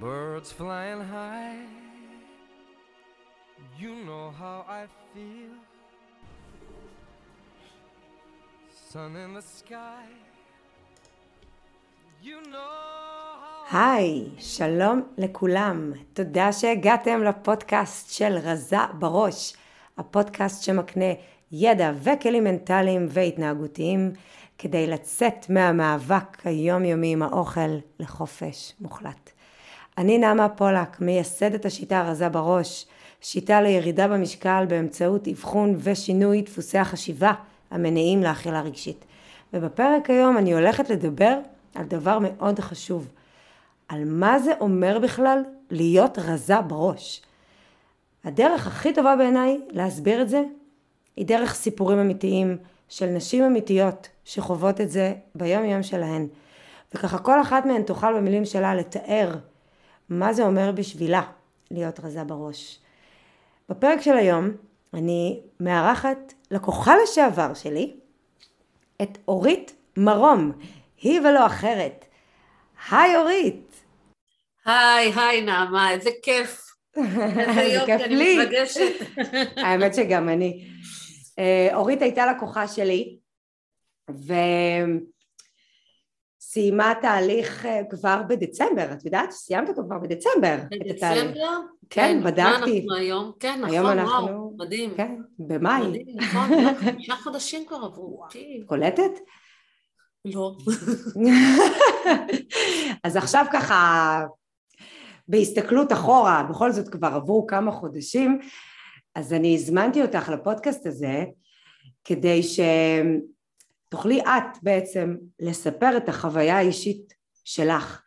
Birds flying high. You know how I feel. Sun in the sky. You know היי, שלום לכולם. תודה שהגעתם לפודקאסט של רזה בראש, הפודקאסט שמקנה ידע וכלים מנטליים והתנהגותיים כדי לצאת מהמאבק היומיומי עם האוכל לחופש מוחלט. אני נעמה פולק, מייסדת השיטה הרזה בראש, שיטה לירידה במשקל באמצעות אבחון ושינוי דפוסי החשיבה המניעים לאכילה רגשית. ובפרק היום אני הולכת לדבר על דבר מאוד חשוב, על מה זה אומר בכלל להיות רזה בראש. הדרך הכי טובה בעיניי להסביר את זה היא דרך סיפורים אמיתיים של נשים אמיתיות שחוות את זה ביום יום שלהן. וככה כל אחת מהן תוכל במילים שלה לתאר מה זה אומר בשבילה להיות רזה בראש. בפרק של היום אני מארחת לקוחה לשעבר שלי את אורית מרום, היא ולא אחרת. היי אורית. היי, היי נעמה, איזה כיף. איזה יופי, אני. מתרגשת. האמת שגם אני. אה, אורית הייתה לקוחה שלי וסיימה תהליך אה, כבר בדצמבר, את יודעת? סיימת אותו כבר בדצמבר. את התהליך. בדצמבר? כן, מה בדקתי. אנחנו היום? כן, נכון, היום אנחנו- וואו, מדהים. כן, במאי. מדהים, נכון, לא, חמישה חודשים כבר עברו. אותי. קולטת? לא. אז עכשיו ככה, בהסתכלות אחורה, בכל זאת כבר עברו כמה חודשים, אז אני הזמנתי אותך לפודקאסט הזה, כדי שתוכלי את בעצם לספר את החוויה האישית שלך,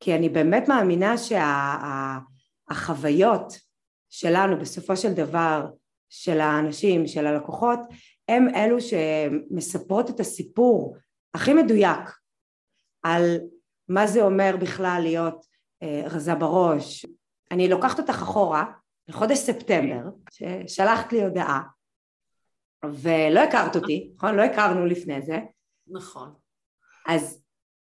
כי אני באמת מאמינה שהחוויות שלנו בסופו של דבר, של האנשים, של הלקוחות, הם אלו שמספרות את הסיפור הכי מדויק על מה זה אומר בכלל להיות אה, רזה בראש. אני לוקחת אותך אחורה לחודש ספטמבר, ששלחת לי הודעה, ולא הכרת אותי, נכון? לא הכרנו לפני זה, נכון. אז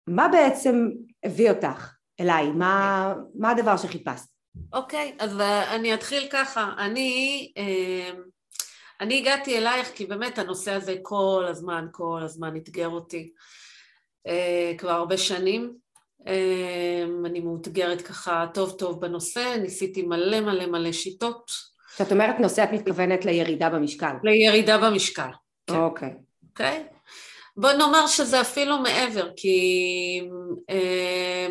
מה בעצם הביא אותך אליי? מה, מה הדבר שחיפשת? אוקיי, אז אה, אני אתחיל ככה. אני, אה, אני הגעתי אלייך כי באמת הנושא הזה כל הזמן, כל הזמן אתגר אותי. אה, כבר הרבה שנים. אני מאותגרת ככה טוב טוב בנושא, ניסיתי מלא מלא מלא שיטות כשאת אומרת נושא את מתכוונת לירידה במשקל. לירידה במשקל. כן. אוקיי. אוקיי? בוא נאמר שזה אפילו מעבר, כי אה,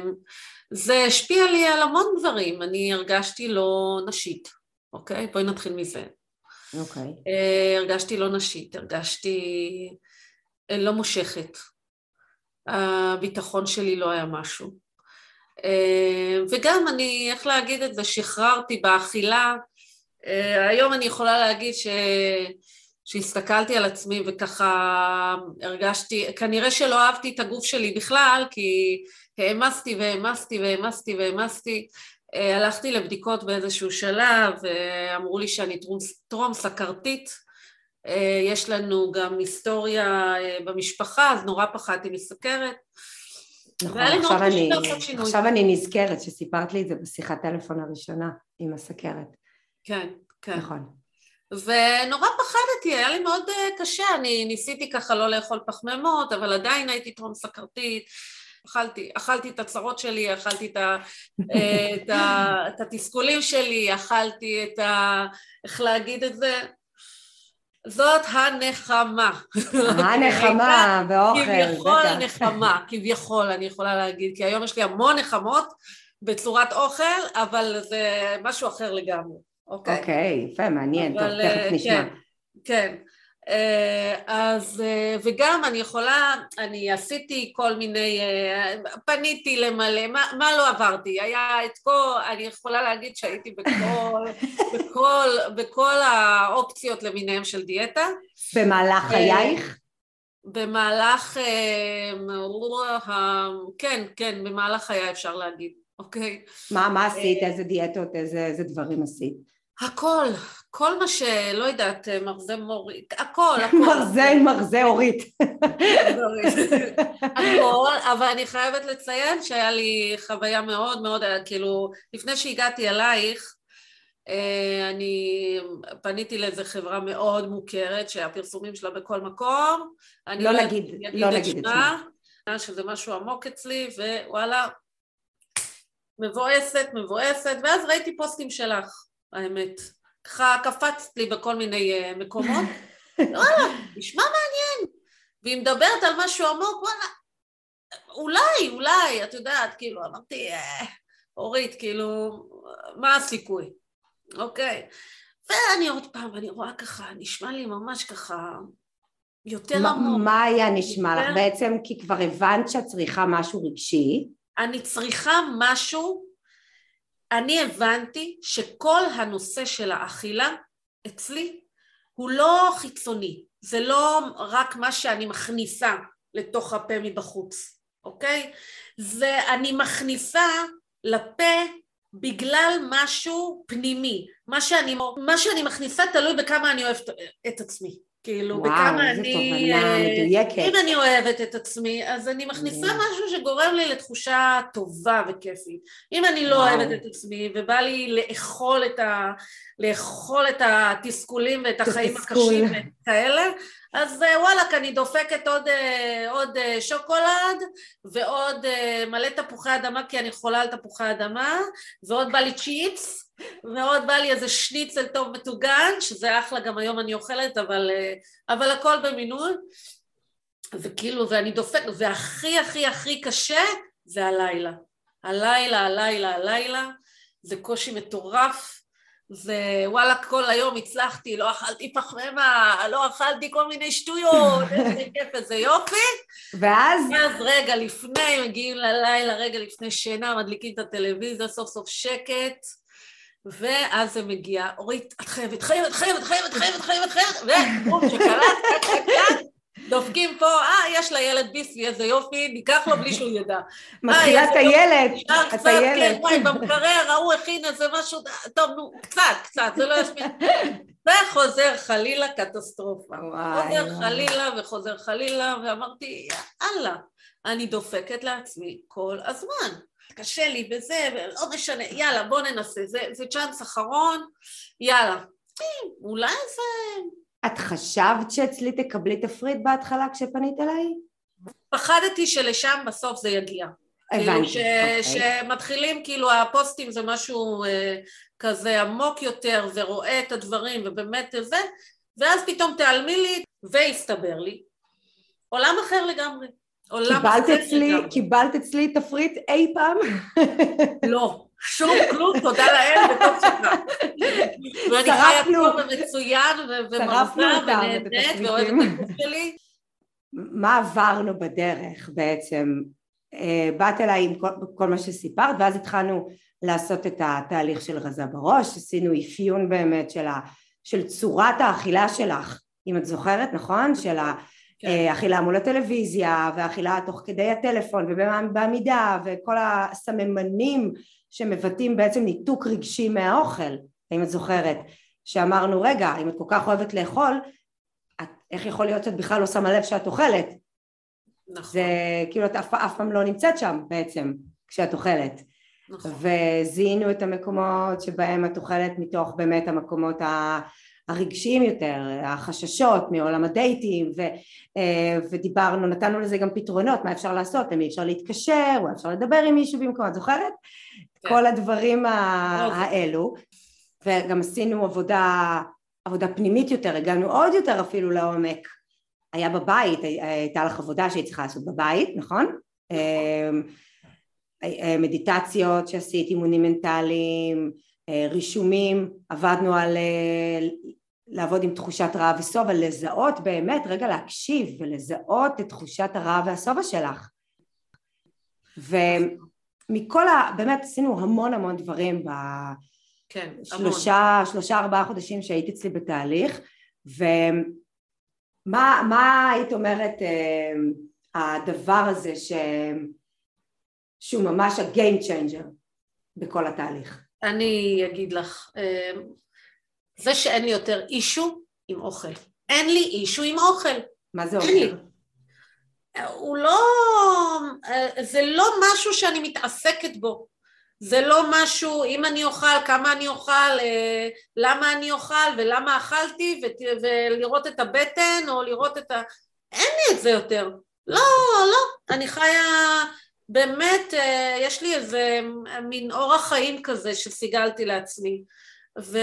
זה השפיע לי על המון דברים, אני הרגשתי לא נשית, אוקיי? בואי נתחיל מזה. אוקיי. אה, הרגשתי לא נשית, הרגשתי אה, לא מושכת, הביטחון שלי לא היה משהו. אה, וגם אני, איך להגיד את זה, שחררתי באכילה, היום אני יכולה להגיד ש... שהסתכלתי על עצמי וככה הרגשתי, כנראה שלא אהבתי את הגוף שלי בכלל, כי העמסתי והעמסתי והעמסתי והעמסתי. אה, הלכתי לבדיקות באיזשהו שלב, אמרו לי שאני טרום, טרום סכרתית. אה, יש לנו גם היסטוריה אה, במשפחה, אז נורא פחדתי מסכרת. נכון, עכשיו אני. עכשיו אני נזכרת שסיפרת לי את זה בשיחת טלפון הראשונה עם הסכרת. כן, כן. נכון. ונורא פחדתי, היה לי מאוד אה, קשה, אני ניסיתי ככה לא לאכול פחמימות, אבל עדיין הייתי טרום סכרתית, אכלתי, אכלתי את הצרות שלי, אכלתי את, ה, אה, את, ה, את התסכולים שלי, אכלתי את ה... איך להגיד את זה? זאת הנחמה. הנחמה באוכל, כביכול. נחמה, כביכול אני יכולה להגיד, כי היום יש לי המון נחמות בצורת אוכל, אבל זה משהו אחר לגמרי, אוקיי? אוקיי, יפה, מעניין, טוב, אבל, תכף אה, נשמע. כן, כן. אה, אז, אה, וגם אני יכולה, אני עשיתי כל מיני, פניתי למלא, מה, מה לא עברתי? היה את כל, אני יכולה להגיד שהייתי בכל, בכל, בכל האופציות למיניהם של דיאטה. במהלך חייך? במהלך, כן, כן, במהלך חיי אפשר להגיד, אוקיי? מה מה עשית? איזה דיאטות? איזה איזה דברים עשית? הכל, כל מה שלא יודעת, מרזה מורית, הכל, הכל. מרזה עם מרזה אורית. הכל, אבל אני חייבת לציין שהיה לי חוויה מאוד מאוד, כאילו, לפני שהגעתי אלייך, אה, אני פניתי לאיזה חברה מאוד מוכרת שהפרסומים שלה בכל מקום. לא נגיד, לא נגיד את שמה. שזה משהו עמוק אצלי, ווואלה, מבואסת, מבואסת, ואז ראיתי פוסטים שלך, האמת. ככה קפצת לי בכל מיני uh, מקומות, וואלה, נשמע מעניין. והיא מדברת על משהו עמוק, וואלה, אולי, אולי, את יודעת, כאילו, אמרתי, אה, אורית, כאילו, מה הסיכוי? אוקיי. ואני עוד פעם, אני רואה ככה, נשמע לי ממש ככה יותר עמוק. מה היה נשמע לך בעצם? כי כבר הבנת שאת צריכה משהו רגשי. אני צריכה משהו, אני הבנתי שכל הנושא של האכילה אצלי הוא לא חיצוני, זה לא רק מה שאני מכניסה לתוך הפה מבחוץ, אוקיי? זה אני מכניסה לפה בגלל משהו פנימי, מה שאני, מה שאני מכניסה תלוי בכמה אני אוהבת את עצמי, כאילו וואו, בכמה אני, אה, מדויקת. אם אני אוהבת את עצמי אז אני מכניסה מדהים. משהו שגורם לי לתחושה טובה וכיפית, אם אני לא וואו. אוהבת את עצמי ובא לי לאכול את, ה, לאכול את התסכולים ואת החיים. הקשים וכאלה אז אה, וואלכ אני דופקת עוד, אה, עוד אה, שוקולד ועוד מלא תפוחי אדמה כי אני חולה על תפוחי אדמה ועוד בא לי צ'יפס ועוד בא לי איזה שניצל טוב מטוגן שזה אחלה גם היום אני אוכלת אבל, אבל הכל במינון. וכאילו ואני דופקת והכי הכי הכי קשה זה הלילה. הלילה הלילה הלילה. זה קושי מטורף זה וואלה כל היום הצלחתי, לא אכלתי פחמימה, לא אכלתי כל מיני שטויות, איזה כיף, איזה יופי. ואז אז רגע לפני, מגיעים ללילה, רגע לפני שינה, מדליקים את הטלוויזיה, סוף סוף שקט, ואז זה מגיע, אורית, את חייבת, חייבת, חייבת, חייבת, חייבת, חייבת, חייבת, ובום, שקלט, קק, קק, דופקים פה, אה, יש לילד ביסלי, איזה יופי, ניקח לו בלי שהוא ידע. מתחילה אה, הילד, את הילד. כן, וואי, במקרר, ההוא הכין איזה משהו, טוב, נו, קצת, קצת, זה לא ישפיע. וחוזר חלילה קטסטרופה. חוזר. חלילה וחוזר חלילה, ואמרתי, יאללה, אני דופקת לעצמי כל הזמן. קשה לי בזה, ולא משנה, יאללה, בוא ננסה, זה, זה צ'אנס אחרון, יאללה. אולי זה... את חשבת שאצלי תקבלי תפריט בהתחלה כשפנית אליי? פחדתי שלשם בסוף זה יגיע. כאילו הבנתי, ש... אוקיי. שמתחילים, כאילו הפוסטים זה משהו אה, כזה עמוק יותר ורואה את הדברים ובאמת זה, ואז פתאום תיעלמי לי והסתבר לי. עולם אחר לגמרי. עולם קיבלת אחר אצלי, לגמרי. קיבלת אצלי תפריט אי פעם? לא, שום כלום, תודה לאל, וטוב שכך. ואני חיה. טוב ומצוין ו- שרפנו ומרוצה אותם, את ונהנית. ואוהבת את הגוף שלי. מה עברנו בדרך בעצם? אה, באת אליי עם כל, כל מה שסיפרת ואז התחלנו לעשות את התהליך של רזה בראש, עשינו אפיון באמת של, ה, של צורת האכילה שלך, אם את זוכרת, נכון? של כן. האכילה מול הטלוויזיה והאכילה תוך כדי הטלפון ובעמידה וכל הסממנים שמבטאים בעצם ניתוק רגשי מהאוכל, אם את זוכרת, שאמרנו רגע, אם את כל כך אוהבת לאכול, את, איך יכול להיות שאת בכלל לא שמה לב שאת אוכלת? נכון, זה כאילו את אף, אף פעם לא נמצאת שם בעצם כשאת אוכלת נכון. וזיהינו את המקומות שבהם את אוכלת מתוך באמת המקומות ה- הרגשיים יותר, החששות מעולם הדייטים ו, אה, ודיברנו, נתנו לזה גם פתרונות, מה אפשר לעשות, למי אפשר להתקשר, או אפשר לדבר עם מישהו במקום, את זוכרת? כן. כל הדברים ה- אוקיי. האלו וגם עשינו עבודה, עבודה פנימית יותר, הגענו עוד יותר אפילו לעומק היה בבית, הי- הייתה לך עבודה שהיא צריכה לעשות בבית, נכון? אמ, אה, מדיטציות שעשית, אימונים מנטליים, אה, רישומים, עבדנו על אה, לעבוד עם תחושת רעב ושובע, לזהות באמת, רגע להקשיב ולזהות את תחושת הרעב והשובע שלך. ומכל ה... באמת עשינו המון המון דברים כן. בשלושה, שלושה ארבעה חודשים שהיית אצלי בתהליך, ומה מה היית אומרת אה, הדבר הזה ש... שהוא ממש ה-game changer בכל התהליך? אני אגיד לך, אה, זה שאין לי יותר אישו עם אוכל. אין לי אישו עם אוכל. מה זה. אומר? הוא לא... זה לא משהו שאני מתעסקת בו. זה לא משהו, אם אני אוכל, כמה אני אוכל, אה, למה אני אוכל ולמה אכלתי, ות- ולראות את הבטן או לראות את ה... אין לי את זה יותר. לא, לא, אני חיה... באמת, אה, יש לי איזה מין אורח חיים כזה שסיגלתי לעצמי, ו,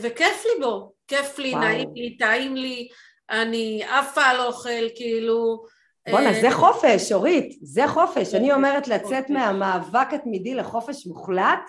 וכיף לי בו, כיף לי, וואו. נעים לי, טעים לי, אני עפה על אוכל, כאילו... בואנה, אה, זה חופש, אורית, זה חופש. אני אומרת לצאת. מהמאבק התמידי לחופש מוחלט.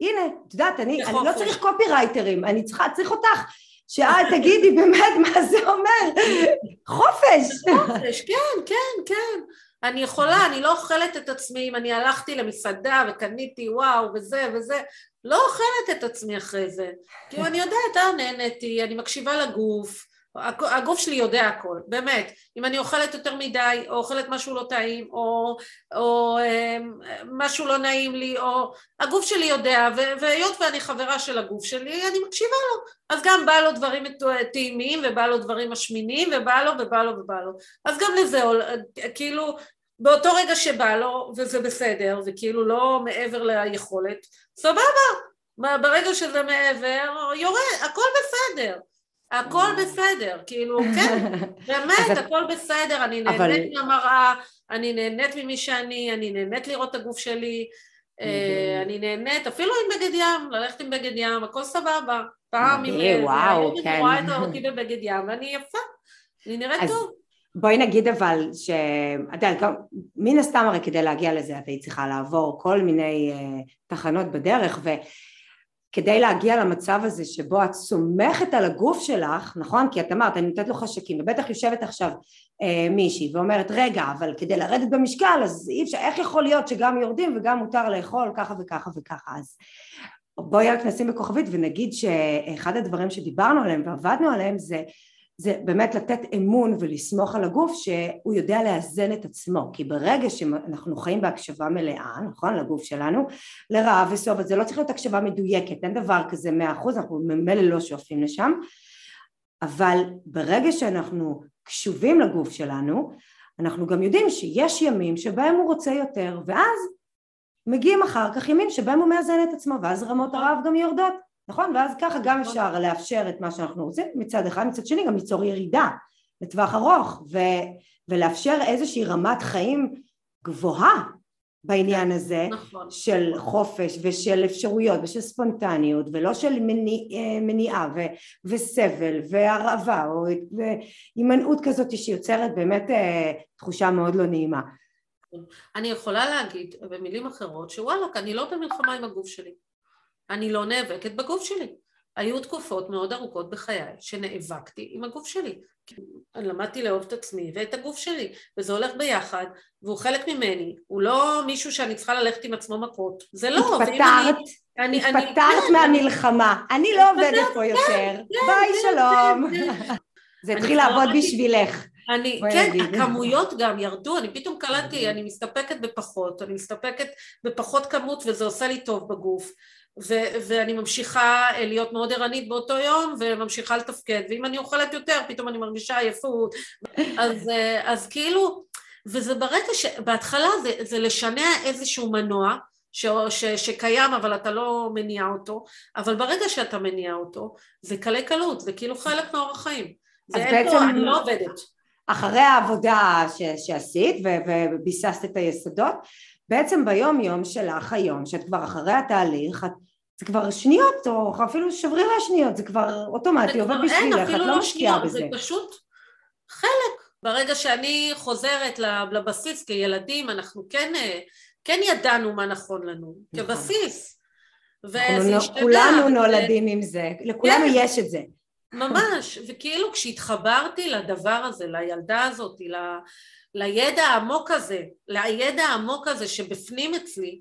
הנה, את יודעת, אני, לא. צריך קופירייטרים, אני צריכה, צריך אותך. שאת תגידי באמת מה זה אומר. חופש. חופש, כן, כן, כן. אני יכולה, אני לא אוכלת את עצמי, אם אני הלכתי למסעדה וקניתי וואו וזה וזה, לא אוכלת את עצמי אחרי זה. כאילו אני יודעת, אה, נהניתי, אני מקשיבה לגוף, הגוף שלי יודע הכל, באמת. אם אני אוכלת יותר מדי, או אוכלת משהו לא טעים, או, או אה, משהו לא נעים לי, או... הגוף שלי יודע, והיות ואני חברה של הגוף שלי, אני מקשיבה לו. אז גם בא לו דברים טעימים, ובא לו דברים משמינים, ובא לו, ובא לו, ובא לו. אז גם לזה, כאילו, באותו רגע שבא לו, וזה בסדר, וכאילו לא מעבר ליכולת, סבבה. מה- ברגע שזה מעבר, יורד, הכל בסדר. הכל בסדר, כאילו, כן, באמת, הכל בסדר, אני נהנית מהמראה, אני נהנית ממי שאני, אני נהנית לראות את הגוף שלי, אה. אני נהנית, אפילו עם בגד ים, ללכת עם בגד ים, הכל סבבה. פעם עם... אה, וואו, היום אני כן. רואה את אותי בבגד ים, ואני יפה, אני נראית טוב. בואי נגיד אבל ש... את יודעת, מן הסתם הרי כדי להגיע לזה את היית צריכה לעבור כל מיני uh, תחנות בדרך וכדי להגיע למצב הזה שבו את סומכת על הגוף שלך, נכון? כי את אמרת אני נותנת לו חשקים ובטח יושבת עכשיו uh, מישהי ואומרת רגע אבל כדי לרדת במשקל אז אי אפשר, איך יכול להיות שגם יורדים וגם מותר לאכול ככה וככה וככה אז בואי רק נשים בכוכבית ונגיד שאחד הדברים שדיברנו עליהם ועבדנו עליהם זה זה באמת לתת אמון ולסמוך על הגוף שהוא יודע לאזן את עצמו. כי ברגע שאנחנו חיים בהקשבה מלאה נכון? לגוף שלנו לרעה וסוף אז זה לא צריך להיות הקשבה מדויקת אין דבר כזה מאה אחוז אנחנו ממילא לא שואפים לשם. אבל ברגע שאנחנו קשובים לגוף שלנו אנחנו גם יודעים שיש ימים שבהם הוא רוצה יותר ואז מגיעים אחר כך ימים שבהם הוא מאזן את עצמו ואז רמות הרעב גם יורדות נכון? ואז ככה גם אפשר לאפשר את מה שאנחנו רוצים מצד אחד, מצד שני גם ליצור ירידה לטווח ארוך ו, ולאפשר איזושהי רמת חיים גבוהה בעניין הזה נכון. של חופש ושל אפשרויות ושל ספונטניות ולא של מניע, מניעה ו, וסבל והרעבה או והימנעות כזאת שיוצרת באמת אה, תחושה מאוד לא נעימה. אני יכולה להגיד במילים אחרות שוואלכ, אני לא במלחמה עם הגוף שלי. אני לא נאבקת בגוף שלי. היו תקופות מאוד ארוכות בחיי שנאבקתי עם הגוף שלי. אני למדתי לאהוב את עצמי ואת הגוף שלי, וזה הולך ביחד, והוא חלק ממני, הוא לא מישהו שאני צריכה ללכת עם עצמו מכות. זה לא. התפטרת, אני, אני, התפטרת כן, מהמלחמה, אני לא עובדת פה יותר, כן, ביי כן, שלום. כן, זה אני התחיל לעבוד בשבילך. אני, כן, נגיד. הכמויות גם ירדו, אני פתאום קלטתי, אני מסתפקת בפחות, אני מסתפקת בפחות כמות וזה עושה לי טוב בגוף. ו- ואני ממשיכה אה, להיות מאוד ערנית באותו יום וממשיכה לתפקד. ואם אני אוכלת יותר פתאום אני מרגישה עייפות. אז, אה, אז כאילו וזה ברגע שבהתחלה זה, זה לשנע איזשהו מנוע ש, ש, שקיים אבל אתה לא מניע אותו אבל ברגע שאתה מניע אותו זה קלי קלות זה כאילו חלק מאורח חיים. זה אין פה, אני לא עובדת אחרי העבודה ש- שעשית ו- וביססת את היסודות, בעצם ביום יום שלך היום, שאת כבר אחרי התהליך, את, זה כבר שניות או אפילו שברירי שניות, זה כבר אוטומטי, עובד בשבילך, את אפילו לא משקיעה בזה. זה פשוט חלק. ברגע שאני חוזרת לבסיס כילדים, אנחנו כן, אה, כן ידענו מה נכון לנו, נכון. כבסיס. וזה אנחנו השתנה. כולנו נולדים עם זה, לכולנו כן. יש את זה. ממש, וכאילו כשהתחברתי לדבר הזה, לילדה הזאת, ל- לידע העמוק הזה, לידע העמוק הזה שבפנים אצלי,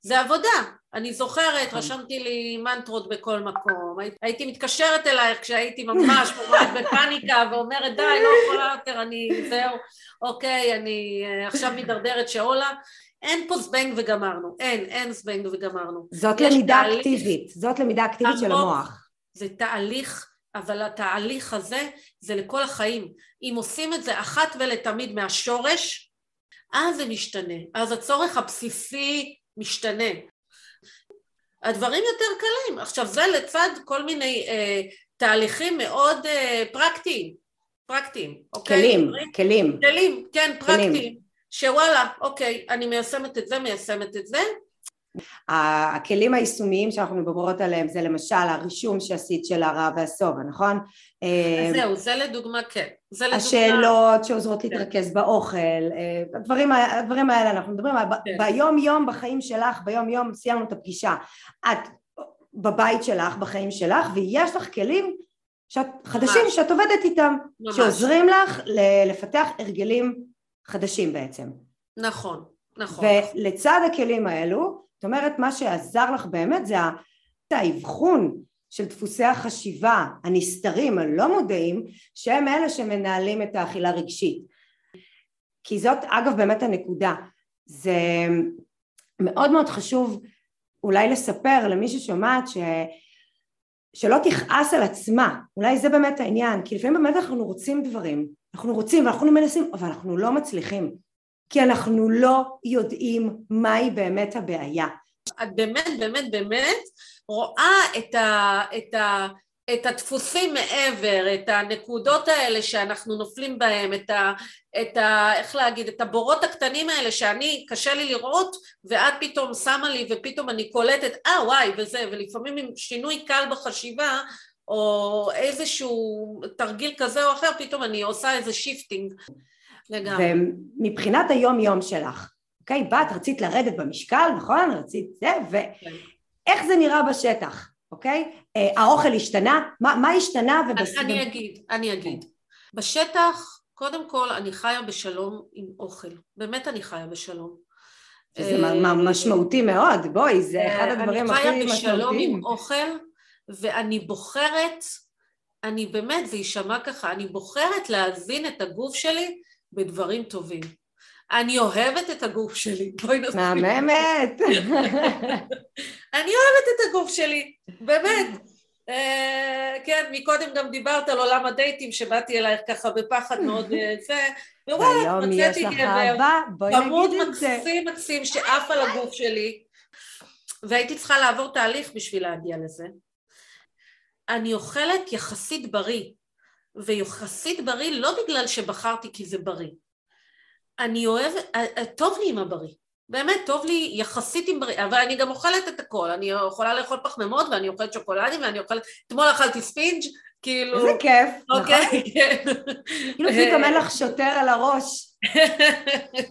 זה עבודה. אני זוכרת, נכון. רשמתי לי מנטרות בכל מקום, הי- הייתי מתקשרת אלייך כשהייתי ממש ממש בפאניקה ואומרת די, לא יכולה יותר, אני, זהו, אוקיי, אני אה, עכשיו מידרדרת שאולה. אין פה זבנג וגמרנו, אין, אין זבנג וגמרנו. זאת למידה תהליך אקטיבית, זאת למידה אקטיבית של. המוח. זה תהליך, אבל התהליך הזה זה לכל החיים. אם עושים את זה אחת ולתמיד מהשורש, אז זה משתנה. אז הצורך הבסיסי משתנה. הדברים יותר קלים. עכשיו זה לצד כל מיני אה, תהליכים מאוד אה, פרקטיים, פרקטיים, אוקיי? כלים, כלים. כלים, כן, פרקטיים. שוואלה, אוקיי, אני מיישמת את זה, מיישמת את זה. הכלים היישומיים שאנחנו מדברות עליהם זה למשל הרישום שעשית של הרע והשובע, נכון? אה, זהו, זה לדוגמה כן. זה לדוגמה... השאלות שעוזרות כן. להתרכז באוכל, אה, הדברים, הדברים האלה אנחנו מדברים, כן. ביום יום בחיים שלך, ביום יום סיימנו את הפגישה, את בבית שלך, בחיים שלך, ויש לך כלים שאת, חדשים ממש. שאת עובדת איתם, ממש. שעוזרים לך לפתח הרגלים חדשים בעצם. נכון, נכון. ולצד הכלים האלו, זאת אומרת מה שעזר לך באמת זה האבחון של דפוסי החשיבה הנסתרים, הלא מודעים, שהם אלה שמנהלים את האכילה רגשית. כי זאת אגב באמת הנקודה, זה מאוד מאוד חשוב אולי לספר למי ששומעת ש... שלא תכעס על עצמה, אולי זה באמת העניין, כי לפעמים באמת אנחנו רוצים דברים, אנחנו רוצים ואנחנו מנסים, אבל אנחנו לא מצליחים, כי אנחנו לא יודעים מהי באמת הבעיה. את באמת באמת באמת רואה את, ה, את, ה, את הדפוסים מעבר, את הנקודות האלה שאנחנו נופלים בהם, את ה... את ה איך להגיד, את הבורות הקטנים האלה שאני, קשה לי לראות, ואת פתאום שמה לי ופתאום אני קולטת, אה וואי, וזה, ולפעמים עם שינוי קל בחשיבה, או איזשהו תרגיל כזה או אחר, פתאום אני עושה איזה shifting לגמרי. ומבחינת היום יום שלך, אוקיי? באת, רצית לרדת במשקל, נכון? רצית זה, ואיך כן. זה נראה בשטח, אוקיי? אה, האוכל השתנה? מה, מה השתנה? ובס... אני אגיד, אני אגיד. בשטח, קודם כל, אני חיה בשלום עם אוכל. באמת אני חיה בשלום. זה אה, משמעותי מאוד, בואי, זה אה, אחד הדברים הכי משמעותיים. אני חיה בשלום עם אוכל, ואני בוחרת, אני באמת, זה יישמע ככה, אני בוחרת להזין את הגוף שלי בדברים טובים. אני אוהבת את הגוף שלי, בואי נספיק. מהממת. אני אוהבת את הגוף שלי, באמת. Uh, כן, מקודם גם דיברת על עולם הדייטים, שבאתי אלייך ככה בפחד מאוד אה, זה, ווואלה, מצאתי גבר, חמוד מקסים מקסים שעף על הגוף שלי, והייתי צריכה לעבור תהליך בשביל להגיע לזה. אני אוכלת יחסית בריא, ויחסית בריא לא בגלל שבחרתי כי זה בריא, אני אוהבת, אה, אה, טוב לי עם הבריא, באמת טוב לי יחסית עם בריא, אבל אני גם אוכלת את הכל, אני יכולה לאכול פחמימות ואני אוכלת שוקולדים ואני אוכלת, אתמול אכלתי ספינג' כאילו... איזה כיף, אוקיי, נכון? כן. כאילו פתאום אין לך שוטר על הראש,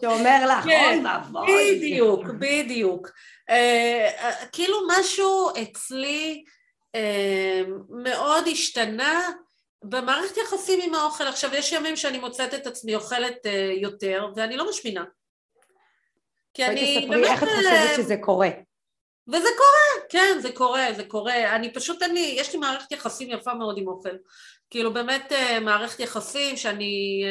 שאומר לך, כן, אוי ואבוי. בדיוק, בדיוק. אה, כאילו משהו אצלי מאוד השתנה במערכת יחסים עם האוכל, עכשיו יש ימים שאני מוצאת את עצמי אוכלת uh, יותר ואני לא משמינה. כי אני באמת... איך את חושבת אה, שזה קורה. וזה קורה, כן, זה קורה, זה קורה. אני פשוט, אני, יש לי מערכת יחסים יפה מאוד עם אוכל. כאילו באמת uh, מערכת יחסים שאני...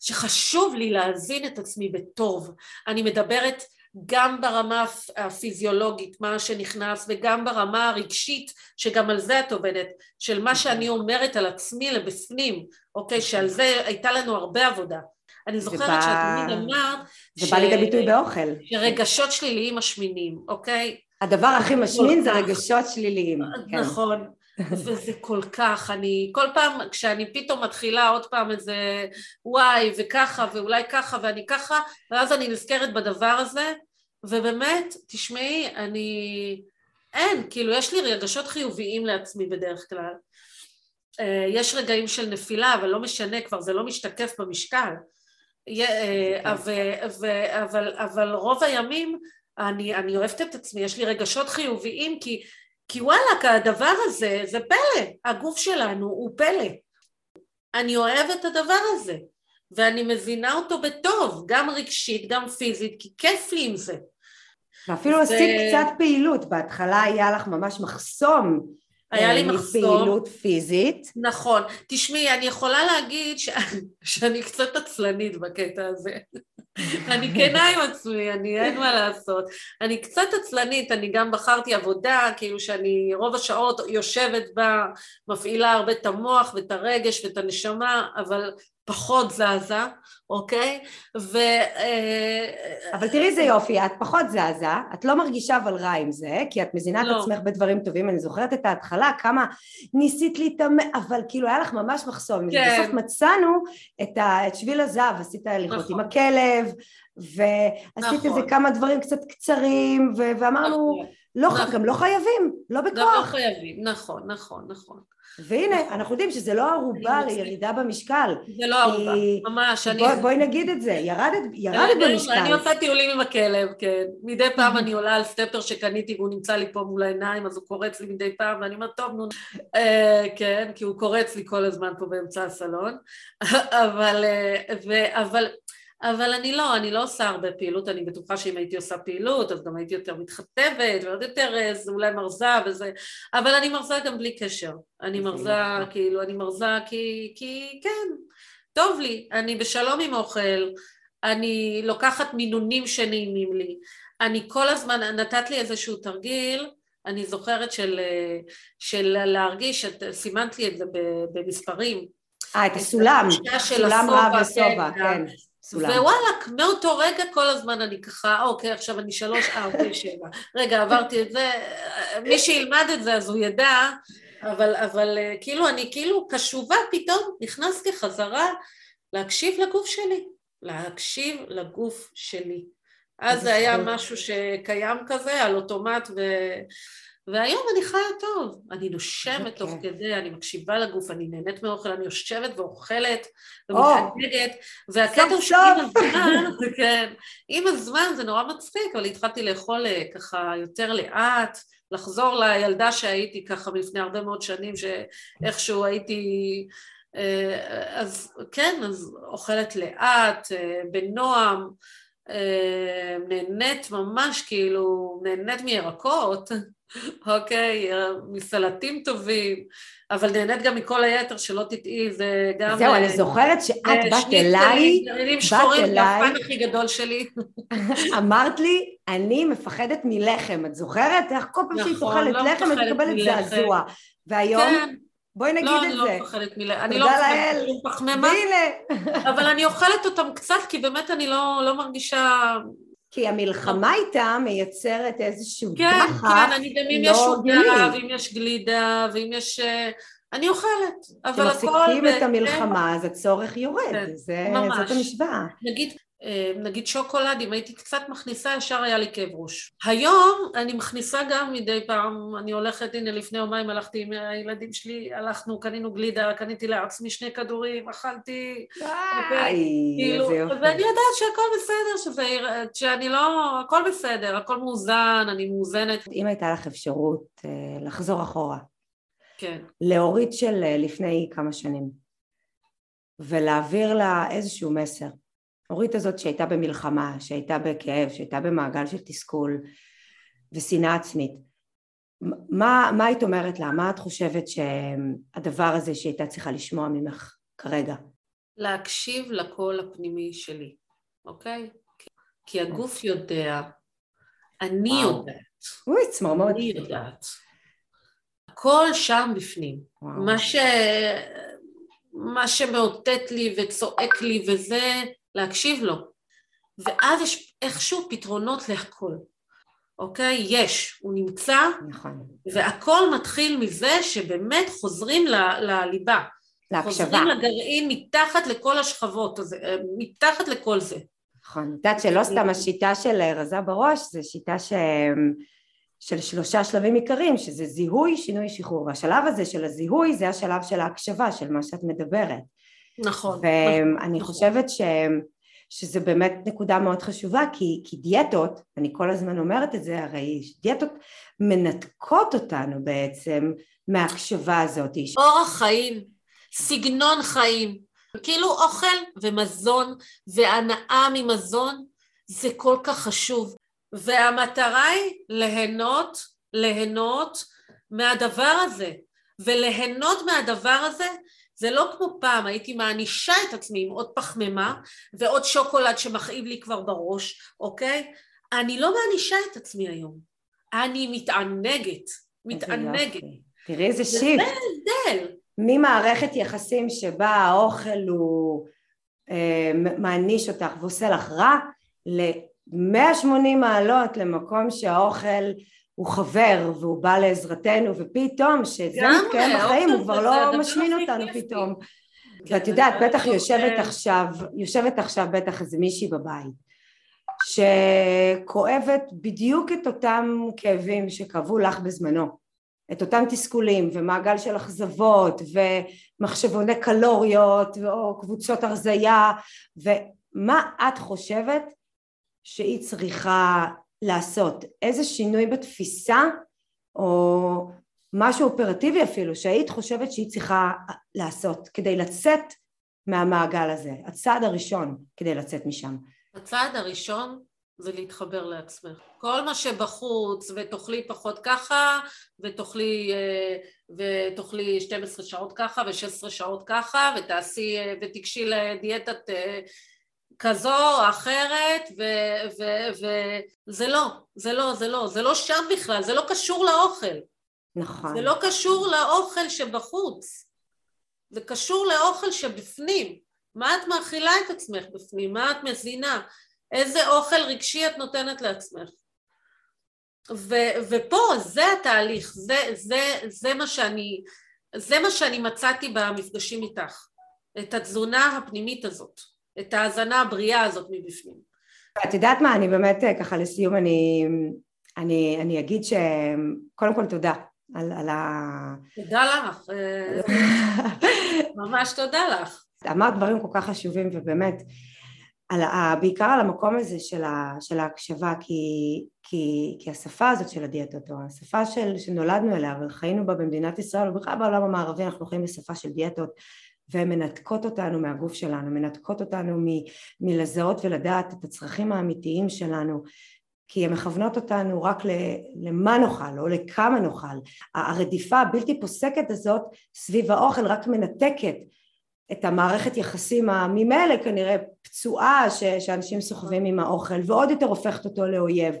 שחשוב לי להזין את עצמי בטוב. אני מדברת גם ברמה הפיזיולוגית, מה שנכנס, וגם ברמה הרגשית, שגם על זה את עובדת, של מה שאני אומרת על עצמי לבפנים, אוקיי, שעל זה הייתה לנו הרבה עבודה. אני זוכרת בא... שאת תמיד אמרת... זה ש... בא לידי ביטוי באוכל. שרגשות שליליים משמינים, אוקיי? הדבר הכי משמין זה רגשות שליליים. כן. נכון. וזה כל כך, אני כל פעם כשאני פתאום מתחילה עוד פעם איזה וואי וככה ואולי ככה ואני ככה ואז אני נזכרת בדבר הזה ובאמת, תשמעי, אני... אין, כאילו יש לי רגשות חיוביים לעצמי בדרך כלל. אה, יש רגעים של נפילה, אבל לא משנה, כבר זה לא משתקף במשקל. אה, אבל, אבל רוב הימים אני, אני אוהבת את עצמי, יש לי רגשות חיוביים כי, כי וואלכ, הדבר הזה זה פלא, הגוף שלנו הוא פלא. אני אוהבת את הדבר הזה. ואני מבינה אותו בטוב, גם רגשית, גם פיזית, כי כיף לי עם זה. ואפילו ו... עשית קצת פעילות, בהתחלה היה לך ממש מחסום היה לי אה, מחסום. מפעילות פיזית. נכון. תשמעי, אני יכולה להגיד ש... שאני קצת עצלנית בקטע הזה. אני כנה עם עצמי, אני אין מה לעשות. אני קצת עצלנית, אני גם בחרתי עבודה, כאילו שאני רוב השעות יושבת בה, מפעילה הרבה את המוח ואת הרגש ואת הנשמה, אבל פחות זזה, אוקיי? ו... אה, אבל תראי איזה יופי, את פחות זזה, את לא מרגישה אבל רע עם זה, כי את מזינה לא. את עצמך בדברים טובים, אני זוכרת את ההתחלה, כמה ניסית להתאמן, אבל כאילו היה לך ממש מחסום, כן. בסוף מצאנו את, ה, את שביל הזהב, עשית הליכות נכון. עם הכלב, ועשית נכון. איזה כמה דברים קצת קצרים, ו- ואמרנו, נכון. לא, נכון. גם לא חייבים, לא גם לא בכוח. חייבים, נכון, נכון, נכון. והנה, אנחנו יודעים שזה לא ערובה. לירידה במשקל. זה לא ערובה, כי- ממש, אני... בואי בואי נגיד את זה, ירדת, ירדת אני- במשקל. אני עושה טיולים עם הכלב, כן. מדי פעם אני עולה על סטפר שקניתי והוא נמצא לי פה מול העיניים, אז הוא קורץ לי מדי פעם, ואני אומרת, טוב, נו... אה, כן, כי הוא קורץ לי כל הזמן פה באמצע הסלון. אבל, אה, ו- אבל, אבל אני לא, אני לא עושה הרבה פעילות, אני בטוחה שאם הייתי עושה פעילות, אז גם הייתי יותר מתחתבת, ועוד יותר אה, זה אולי מרזה וזה, אבל אני מרזה גם בלי קשר. אני מרזה, כאילו, אני מרזה כי, כי כן, טוב לי, אני בשלום עם אוכל, אני לוקחת מינונים שנעימים לי, אני כל הזמן, נתת לי איזשהו תרגיל, אני זוכרת של, אה, של להרגיש, את סימנת לי את זה במספרים. אה, את הסולם, סולם רב ושובע, כן, כן, סולם. ווואלכ, מאותו רגע כל הזמן אני ככה, אוקיי, עכשיו אני שלוש, ארבע, שבע. רגע, עברתי את זה, מי שילמד את זה אז הוא ידע, אבל, אבל אה, כאילו, אני כאילו קשובה פתאום, נכנסתי חזרה להקשיב לגוף שלי, להקשיב לגוף שלי. אז זה היה. משהו שקיים כזה, על אוטומט, ו... והיום אני חיה טוב, אני נושמת איזה תוך. כדי, אני מקשיבה לגוף, אני נהנית מאוכל, אני יושבת ואוכלת או. ומתענגת, והקטע שעם. הזמן, כן, עם הזמן זה נורא מצחיק, אבל התחלתי לאכול אה, ככה יותר לאט, לחזור לילדה שהייתי ככה לפני הרבה מאוד שנים, שאיכשהו הייתי... אה, אז כן, אז אוכלת לאט, אה, בנועם, נהנית ממש כאילו, נהנית מירקות, אוקיי, אה, מסלטים טובים, אבל נהנית גם מכל היתר, שלא תטעי, זה גם... זהו, אה, אני זוכרת שאת אה, באת אליי, באת שחורים, זה אליי. הפן הכי גדול שלי. אמרת לי, אני מפחדת מלחם, את זוכרת? איך כל פעם שהיא נכון, תאכלת לא לחם, את מקבלת. זעזוע. והיום, כן, בואי נגיד לא, אני את לא זה. מפחדת מלחם, אני לא מפחדת לאל. מלחם פחמימה, והנה, אבל אני אוכלת אותם קצת, כי באמת אני לא לא מרגישה... כי המלחמה איתה מייצרת איזשהו כן, דחף כן, אני גם אם לא יש עוגה. ואם יש גלידה, ואם יש... אה, אני אוכלת, אבל הכל... כשמפסיקים את. המלחמה, אז הצורך יורד. כן, זה- ממש. זאת המשוואה. נגיד, נגיד שוקולד, אם הייתי קצת מכניסה, ישר היה לי כאב ראש. היום אני מכניסה גם מדי פעם, אני הולכת, הנה לפני יומיים הלכתי עם הילדים שלי, הלכנו, קנינו גלידה, קניתי לעצמי שני כדורים, אכלתי, איי, כאילו. ואני יודעת שהכל בסדר, שזה, שאני לא, הכל בסדר, הכל מאוזן, אני מאוזנת, אם הייתה לך אפשרות אה, לחזור אחורה, כן. לאורית של אה, לפני כמה שנים, ולהעביר לה איזשהו מסר. אורית הזאת שהייתה במלחמה, שהייתה בכאב, שהייתה במעגל של תסכול ושנאה עצמית, מה, מה היית אומרת לה? מה את חושבת שהדבר הזה שהייתה צריכה לשמוע ממך כרגע? להקשיב לקול הפנימי שלי, אוקיי? כי הגוף יודע, אני וואו. יודעת, אוי, צמרמורת. אני יודעת. הכל שם בפנים. וואו. מה, ש... מה שמאותת לי וצועק לי וזה, להקשיב לו. ואז יש איכשהו פתרונות להכל, אוקיי? יש, הוא נמצא, נכון. והכל מתחיל מזה שבאמת חוזרים ל- לליבה. להקשבה. חוזרים לגרעין מתחת לכל השכבות, אז, אה, מתחת לכל זה. נכון. את יודעת שלא סתם השיטה של אה, רזה בראש, זה שיטה ש... של שלושה שלבים עיקריים, שזה זיהוי, שינוי, שחרור. והשלב הזה של הזיהוי זה השלב של ההקשבה, של מה שאת מדברת. נכון. ואני נכון. חושבת ש... שזה באמת נקודה מאוד חשובה, כי, כי דיאטות, אני כל הזמן אומרת את זה, הרי דיאטות מנתקות אותנו בעצם מההקשבה הזאת. אורח חיים, סגנון חיים, כאילו אוכל ומזון והנאה ממזון זה כל כך חשוב והמטרה היא ליהנות, ליהנות מהדבר הזה, וליהנות מהדבר הזה זה לא כמו פעם, הייתי מענישה את עצמי עם עוד פחמימה ועוד שוקולד שמכאיב לי כבר בראש, אוקיי? אני לא מענישה את עצמי היום, אני מתענגת, מתענגת. תראי איזה שיפט. זה ההבדל. ממערכת יחסים שבה האוכל הוא אה, מעניש אותך ועושה לך רע, ל-180 מעלות למקום שהאוכל הוא חבר והוא בא לעזרתנו ופתאום שזה מתקיים בחיים הוא כבר לא משמין אותנו פתאום. ואת יודעת בטח יושבת עכשיו יושבת עכשיו בטח איזה מישהי בבית שכואבת בדיוק את אותם כאבים שכאבו לך בזמנו. את אותם תסכולים ומעגל של אכזבות ומחשבוני קלוריות או קבוצות הרזייה ומה את חושבת שהיא צריכה לעשות? איזה שינוי בתפיסה או משהו אופרטיבי אפילו שהיית חושבת שהיא צריכה לעשות כדי לצאת מהמעגל הזה, הצעד הראשון כדי לצאת משם. הצעד הראשון זה להתחבר לעצמך. כל מה שבחוץ, ותאכלי פחות ככה, ותאכלי, אה, ותאכלי 12 שעות ככה, ו-16 שעות ככה, ותעשי, אה, ותיגשי לדיאטת אה, כזו או אחרת, וזה לא, זה לא, זה לא, זה לא שם בכלל, זה לא קשור לאוכל. נכון. זה לא קשור לאוכל שבחוץ, זה קשור לאוכל שבפנים. מה את מאכילה את עצמך בפנים? מה את מזינה? איזה אוכל רגשי את נותנת לעצמך? ו- ופה זה התהליך, זה, זה, זה, מה שאני, זה מה שאני מצאתי במפגשים איתך, את התזונה הפנימית הזאת. את ההאזנה הבריאה הזאת מבפנים. את יודעת מה, אני באמת אה, ככה לסיום, אני, אני, אני אגיד שקודם כל תודה על, על ה... תודה לך, אה, ממש תודה לך. אמרת דברים כל כך חשובים ובאמת, על, בעיקר על המקום הזה של, ה, של ההקשבה כי, כי, כי השפה הזאת של הדיאטות או השפה של, שנולדנו אליה וחיינו בה במדינת ישראל ובכלל בעולם המערבי אנחנו חיים בשפה של דיאטות והן מנתקות אותנו מהגוף שלנו, מנתקות אותנו מ, מלזהות ולדעת את הצרכים האמיתיים שלנו כי הן מכוונות אותנו רק למה נאכל או לכמה נאכל. הרדיפה הבלתי פוסקת הזאת סביב האוכל רק מנתקת את המערכת יחסים הממילא כנראה פצועה ש, שאנשים סוחבים עם האוכל ועוד יותר הופכת אותו לאויב.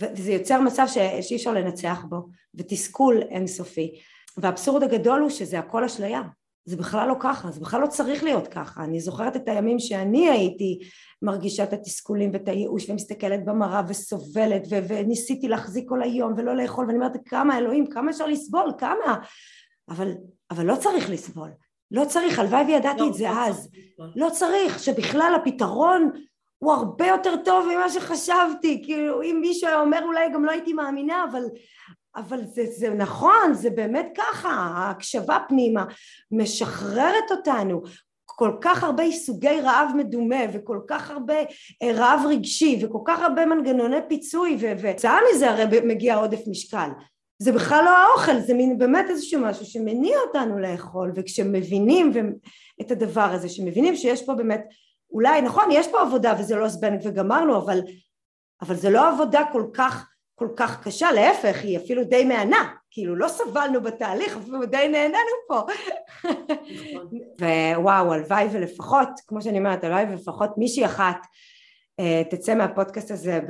וזה יוצר מצב שאי אפשר לנצח בו ותסכול אינסופי. והאבסורד הגדול הוא שזה הכל אשליה זה בכלל לא ככה, זה בכלל לא צריך להיות ככה. אני זוכרת את הימים שאני הייתי מרגישה את התסכולים ואת הייאוש ומסתכלת במראה וסובלת ו- וניסיתי להחזיק כל היום ולא לאכול ואני אומרת כמה אלוהים, כמה אפשר לסבול, כמה? אבל, אבל לא צריך לסבול, לא צריך, הלוואי וידעתי לא, את זה לא אז. צריך. לא צריך, שבכלל הפתרון הוא הרבה יותר טוב ממה שחשבתי, כאילו אם מישהו היה אומר אולי גם לא הייתי מאמינה, אבל אבל זה, זה נכון, זה באמת ככה, ההקשבה פנימה משחררת אותנו, כל כך הרבה סוגי רעב מדומה וכל כך הרבה אה, רעב רגשי וכל כך הרבה מנגנוני פיצוי וכתוצאה מזה הרי מגיע עודף משקל. זה בכלל לא האוכל, זה מין באמת איזשהו משהו שמניע אותנו לאכול וכשמבינים את הדבר הזה, שמבינים שיש פה באמת, אולי נכון יש פה עבודה וזה לא זבנג וגמרנו אבל, אבל זה לא עבודה כל כך כל כך קשה, להפך, היא אפילו די מהנה, כאילו לא סבלנו בתהליך, אפילו די נהנינו פה. נכון. ווואו, הלוואי ולפחות, כמו שאני אומרת, הלוואי ולפחות מישהי אחת אה, תצא מהפודקאסט הזה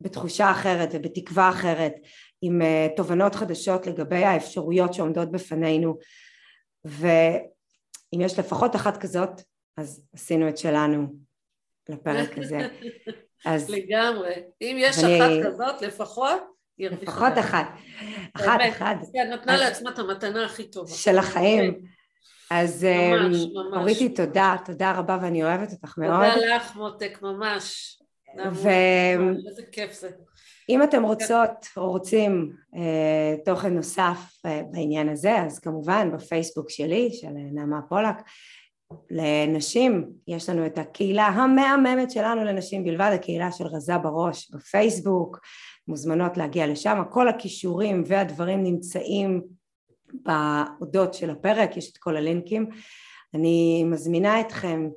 בתחושה אחרת ובתקווה אחרת, עם אה, תובנות חדשות לגבי האפשרויות שעומדות בפנינו, ואם יש לפחות אחת כזאת, אז עשינו את שלנו לפרק הזה. אז... לגמרי. אם יש אני... אחת כזאת, לפחות, לפחות אחת. אחת, אחת. כן, נתנה אז... לעצמה את המתנה הכי טובה. של החיים. כן. אז ממש, אמ, ממש. אוריתי, תודה, תודה רבה ואני אוהבת אותך מאוד. תודה לך, מותק, ממש. ו... איזה כיף זה. אם אתם רוצות או רוצים אה, תוכן נוסף אה, בעניין הזה, אז כמובן בפייסבוק שלי, של נעמה פולק, לנשים, יש לנו את הקהילה המהממת שלנו לנשים בלבד, הקהילה של רזה בראש בפייסבוק, מוזמנות להגיע לשם, כל הכישורים והדברים נמצאים באודות של הפרק, יש את כל הלינקים. אני מזמינה אתכם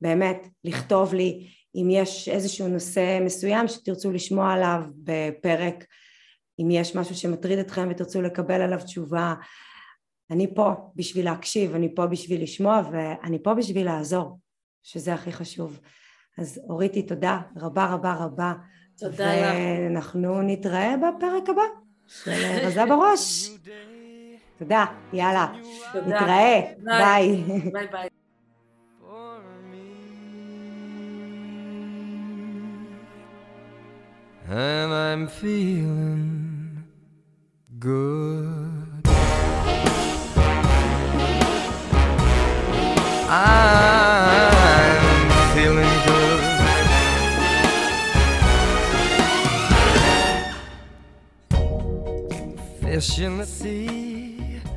באמת לכתוב לי אם יש איזשהו נושא מסוים שתרצו לשמוע עליו בפרק אם יש משהו שמטריד אתכם ותרצו לקבל עליו תשובה, אני פה בשביל להקשיב, אני פה בשביל לשמוע ואני פה בשביל לעזור, שזה הכי חשוב. אז אוריתי, תודה רבה רבה רבה. תודה לך. ואנחנו נתראה בפרק הבא של רזה בראש. תודה, יאללה. תודה. נתראה, ביי. ביי ביי. And I'm feeling good. I'm feeling good. Fish in the sea